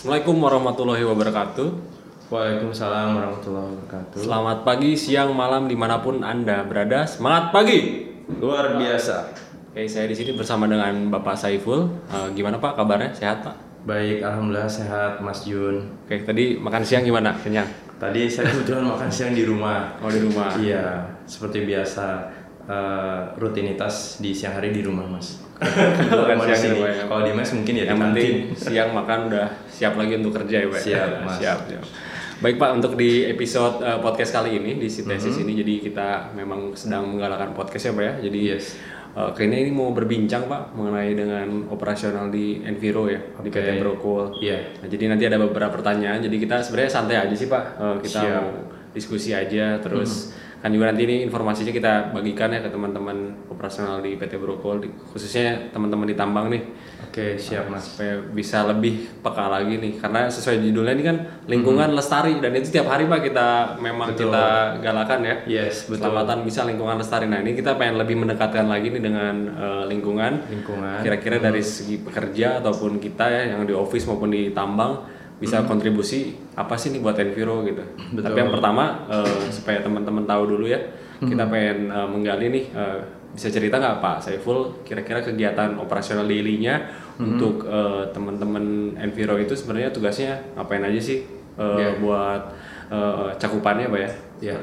Assalamualaikum warahmatullahi wabarakatuh. Waalaikumsalam warahmatullahi wabarakatuh. Selamat pagi, siang, malam di mana pun anda berada. Semangat pagi. Luar biasa. Oke, saya di sini bersama dengan Bapak Saiful. Eh, gimana Pak kabarnya? Sehat Pak? Baik, alhamdulillah sehat Mas Jun. Oke, tadi makan siang gimana? Kenyang? Tadi saya kebetulan makan siang di rumah. Oh di rumah. Iya, seperti biasa eh, rutinitas di siang hari di rumah Mas. Kalau di siang di ya. kalau di mes mungkin ya Yang penting siang makan udah siap lagi untuk kerja ya Pak? Siap, Mas. siap, siap. Baik Pak, untuk di episode eh, podcast kali ini di Sintesis Mhm. ini jadi kita memang sedang menggalakkan podcast ya Pak ya. Jadi Yes. eh, kali ini mau berbincang Pak mengenai dengan operasional di Enviro ya di PT. Brocool. Iya. Nah, jadi nanti ada beberapa pertanyaan. Jadi kita sebenarnya santai aja sih Pak. Eh, kita Siap. mau diskusi aja terus kan juga nanti ini informasinya kita bagikan ya ke teman-teman operasional di PT Brocool di- khususnya teman-teman di tambang nih Oke, siap Mas. supaya bisa lebih peka lagi nih karena sesuai judulnya ini kan lingkungan lestari dan itu tiap hari Pak kita memang Betul. kita galakan ya. Yes, betul. Keselamatan bisa lingkungan lestari. Nah, ini kita pengen lebih mendekatkan lagi nih dengan eh, lingkungan Lingkungan. kira-kira dari segi pekerja ataupun kita ya yang di office maupun di tambang bisa kontribusi apa sih nih buat Enviro gitu. Betul. Tapi yang pertama eh, supaya teman-teman tahu dulu ya, kita pengen eh, menggali nih eh, bisa cerita nggak Pak Saiful kira-kira kegiatan operasional daily-nya untuk eh, teman-teman Enviro itu sebenarnya tugasnya ngapain aja sih eh, Iya. buat eh, cakupannya Pak ya? Ya.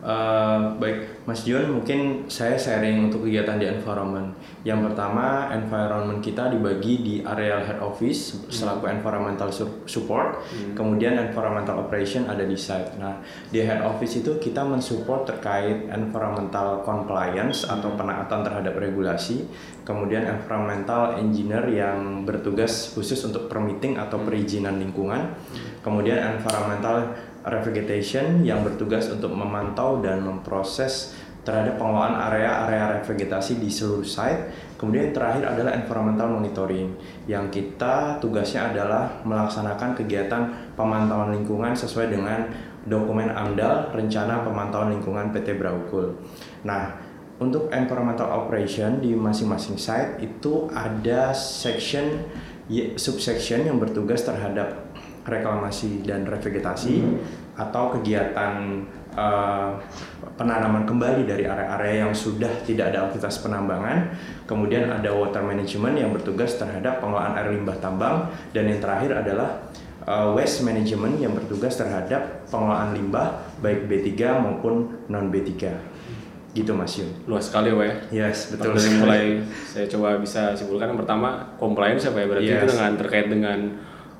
Eh, baik, Mas Jun, mungkin saya sharing untuk kegiatan di environment. Yang pertama, environment kita dibagi di area head office selaku environmental su- support, kemudian environmental operation ada di site. Nah, di head office itu kita mensupport terkait environmental compliance atau penaatan terhadap regulasi, kemudian environmental engineer yang bertugas khusus untuk permitting atau perizinan lingkungan, kemudian environmental revegetation yang bertugas untuk memantau dan memproses terhadap pengelolaan area-area revegetasi di seluruh site. Kemudian yang terakhir adalah environmental monitoring yang kita tugasnya adalah melaksanakan kegiatan pemantauan lingkungan sesuai dengan dokumen AMDAL Rencana Pemantauan Lingkungan PT Braukul. Nah, untuk environmental operation di masing-masing site itu ada section subsection yang bertugas terhadap reklamasi dan revegetasi atau kegiatan eh, penanaman kembali dari area-area yang sudah tidak ada aktivitas penambangan. Kemudian ada water management yang bertugas terhadap pengelolaan air limbah tambang dan yang terakhir adalah eh, waste management yang bertugas terhadap pengelolaan limbah baik B3 maupun non B3. Gitu Mas Yun. Luas sekali Pak ya. Yes, betul. Dari mulai saya coba bisa simpulkan yang pertama compliance apa ya berarti Yes. itu dengan terkait dengan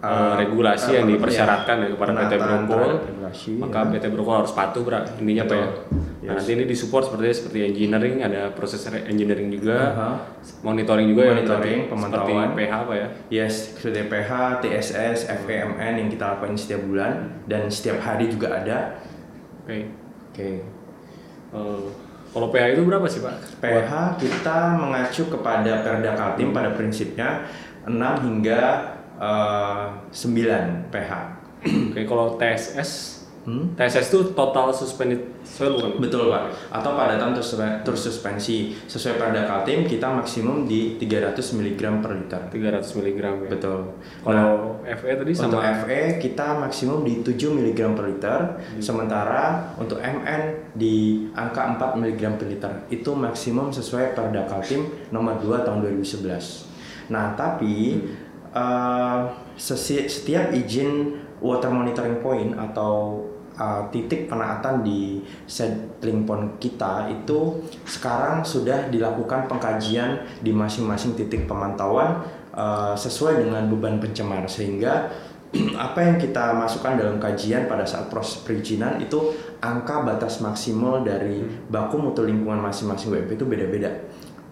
uh, Uh, regulasi uh, yang iya. dipersyaratkan ya kepada PT Brokol maka ya. PT Brokol harus patuh Bra. intinya apa ya nah, Yes. nanti ini disupport seperti seperti engineering ada proses engineering juga Aha. monitoring juga ya Monitoring, pemantauan. seperti PH apa ya Yes, PH, TSS, FPMN yang kita lakukan setiap bulan dan setiap hari juga ada. oke Oke. Eh, kalau PH itu berapa sih Pak PH kita mengacu kepada Perda Kaltim pada prinsipnya 6 hingga eh, 9 PH. oke kalau TSS Hmm? TSS itu total suspended soil bukan Betul Pak. Atau padatan terus terus suspensi. Sesuai Perda Kaltim kita maksimum di 300 mg per liter. 300 mg ya Betul. kalau FE tadi Untuk sama FE kita maksimum di 7 mg per liter, sementara untuk MN di angka 4 mg per liter. Itu maksimum sesuai Perda Kaltim nomor 2 tahun 2011. Nah, tapi eh, setiap izin water monitoring point atau uh, titik penaatan di settling pond kita itu sekarang sudah dilakukan pengkajian di masing-masing titik pemantauan uh, sesuai dengan beban pencemar. Sehingga apa yang kita masukkan dalam kajian pada saat proses perizinan itu angka batas maksimal dari baku mutu lingkungan masing-masing WP itu beda-beda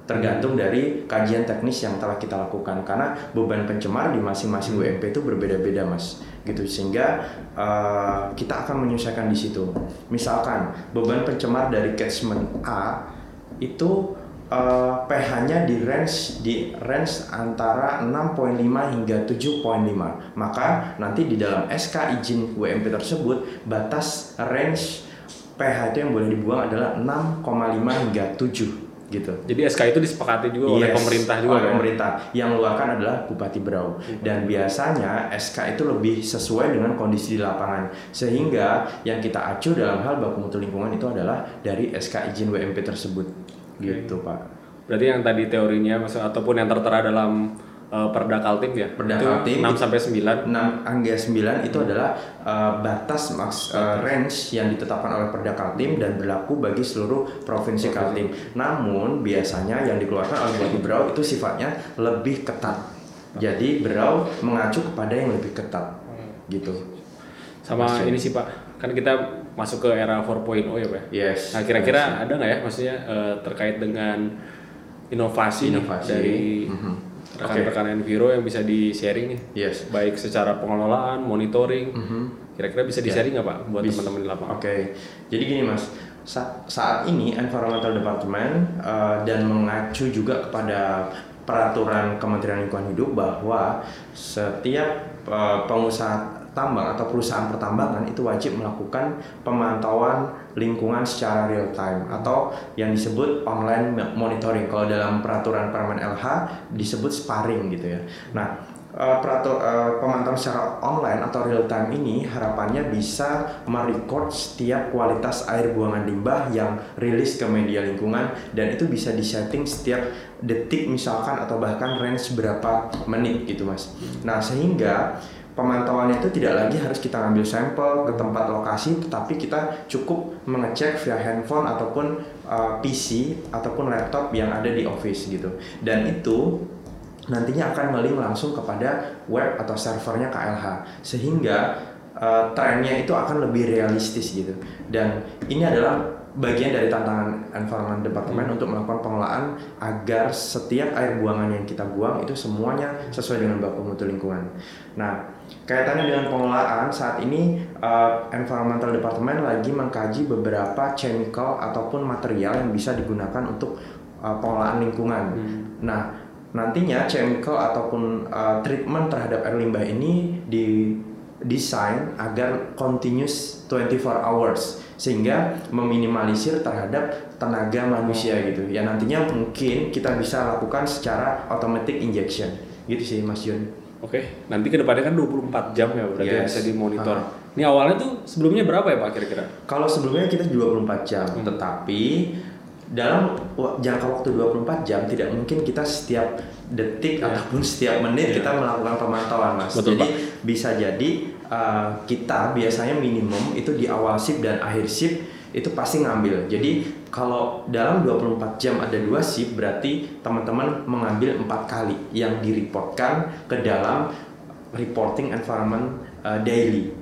tergantung dari kajian teknis yang telah kita lakukan. Karena beban pencemar di masing-masing WMP itu berbeda-beda mas. Gitu. Sehingga uh, kita akan menyesuaikan di situ. Misalkan beban pencemar dari catchment A itu uh, pH-nya di range di range antara 6.5 hingga 7.5 maka nanti di dalam SK izin WMP tersebut batas range pH itu yang boleh dibuang adalah 6,5 hingga 7 gitu. Jadi SK itu disepakati juga oleh Yes, pemerintah juga oleh kan? pemerintah. Yang mengeluarkan adalah Bupati Berau. Dan biasanya SK itu lebih sesuai dengan kondisi di lapangan. Sehingga yang kita acu dalam hal baku mutu lingkungan itu adalah dari SK izin WMP tersebut. Gitu, Pak. Berarti yang tadi teorinya maksud ataupun yang tertera dalam uh, Perda Kaltim ya? Perda itu Kaltim 6 sampai 9. 6 angka 9 itu adalah uh, batas maks uh, range yang ditetapkan oleh Perda Kaltim dan berlaku bagi seluruh provinsi Kaltim. Namun biasanya yang dikeluarkan oleh Bupati Berau itu sifatnya lebih ketat. Jadi Berau mengacu kepada yang lebih ketat. Gitu. Sama ini sih Pak, kan kita masuk ke era 4.0 ya Pak? Yes. Nah kira-kira ada nggak ya maksudnya uh, terkait dengan inovasi, Inovasi. dari Mhm. Rekan-rekan Enviro yang bisa di sharing nih? Yes. Baik secara pengelolaan, monitoring, kira-kira bisa di sharing nggak Pak buat teman-teman di lapangan? Oke, jadi gini mas, Sa- saat ini Environmental Department uh, dan mengacu juga kepada peraturan Kementerian Lingkungan Hidup bahwa setiap uh, pengusaha tambang atau perusahaan pertambangan itu wajib melakukan pemantauan lingkungan secara real time atau yang disebut online monitoring. Kalau dalam peraturan Permen LH disebut sparring gitu ya. Nah, uh, peratur, uh, pemantauan secara online atau real time ini harapannya bisa merecord setiap kualitas air buangan limbah yang rilis ke media lingkungan dan itu bisa disetting setiap detik misalkan atau bahkan range berapa menit gitu mas. Nah sehingga pemantauannya itu tidak lagi harus kita ngambil sampel ke tempat lokasi tetapi kita cukup mengecek via handphone ataupun uh, PC ataupun laptop yang ada di office gitu. Dan itu nantinya akan nge-link langsung kepada web atau servernya KLH sehingga uh, trennya itu akan lebih realistis gitu. Dan ini adalah bagian dari tantangan environment department untuk melakukan pengelolaan agar setiap air buangan yang kita buang itu semuanya sesuai dengan baku mutu lingkungan. Nah, kaitannya dengan pengelolaan saat ini uh, environmental department lagi mengkaji beberapa chemical ataupun material yang bisa digunakan untuk uh, pengelolaan lingkungan. Nah, nantinya chemical ataupun uh, treatment terhadap air limbah ini di desain agar continuous 24 hours sehingga meminimalisir terhadap tenaga manusia gitu ya nantinya mungkin kita bisa lakukan secara automatic injection gitu sih Mas Jun Oke, nanti ke depannya kan 24 jam ya berarti Yes. bisa dimonitor. Ah. Ini awalnya tuh sebelumnya berapa ya Pak kira-kira? Kalau sebelumnya kita 24 jam, Hmm. tetapi dalam jangka waktu 24 jam tidak mungkin kita setiap detik Ya. ataupun setiap menit kita melakukan pemantauan, Mas. Betul, jadi bisa jadi uh, kita biasanya minimum itu di awal shift dan akhir shift itu pasti ngambil. Jadi kalau dalam 24 jam ada dua shift berarti teman-teman mengambil empat kali yang direportkan ke dalam reporting environment uh, daily.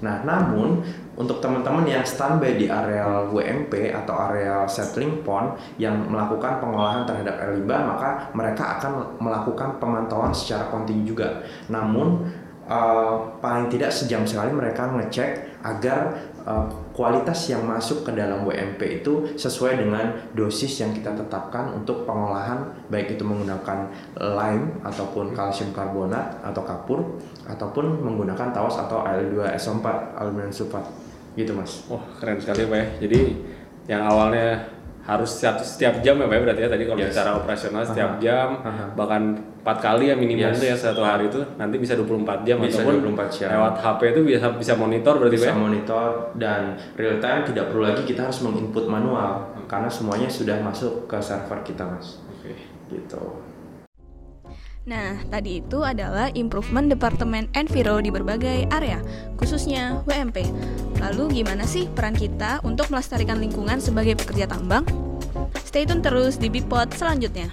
Nah, namun untuk teman-teman yang standby di areal WMP atau areal settling pond yang melakukan pengolahan terhadap air limbah, maka mereka akan melakukan pemantauan secara kontinu juga. Namun uh, paling tidak sejam sekali mereka ngecek agar uh, kualitas yang masuk ke dalam WMP itu sesuai dengan dosis yang kita tetapkan untuk pengolahan baik itu menggunakan lime ataupun kalsium karbonat atau kapur ataupun menggunakan tawas atau Al2SO4 aluminium sulfat gitu mas Wah keren sekali Pak ya. Jadi yang awalnya harus setiap, setiap jam ya Pak ya berarti ya tadi kalau Yes. secara operasional setiap Aha. jam Aha. bahkan empat kali ya minimum Yes. tuh ya satu hari itu nanti bisa 24 jam Bisa ataupun 24 jam. lewat HP itu bisa bisa monitor berarti Pak bisa ya? monitor dan real time tidak perlu lagi kita harus menginput manual karena semuanya sudah masuk ke server kita mas Oke. gitu Nah, tadi itu adalah improvement Departemen Enviro di berbagai area, khususnya WMP. Lalu gimana sih peran kita untuk melestarikan lingkungan sebagai pekerja tambang? Stay tune terus di Bipod selanjutnya.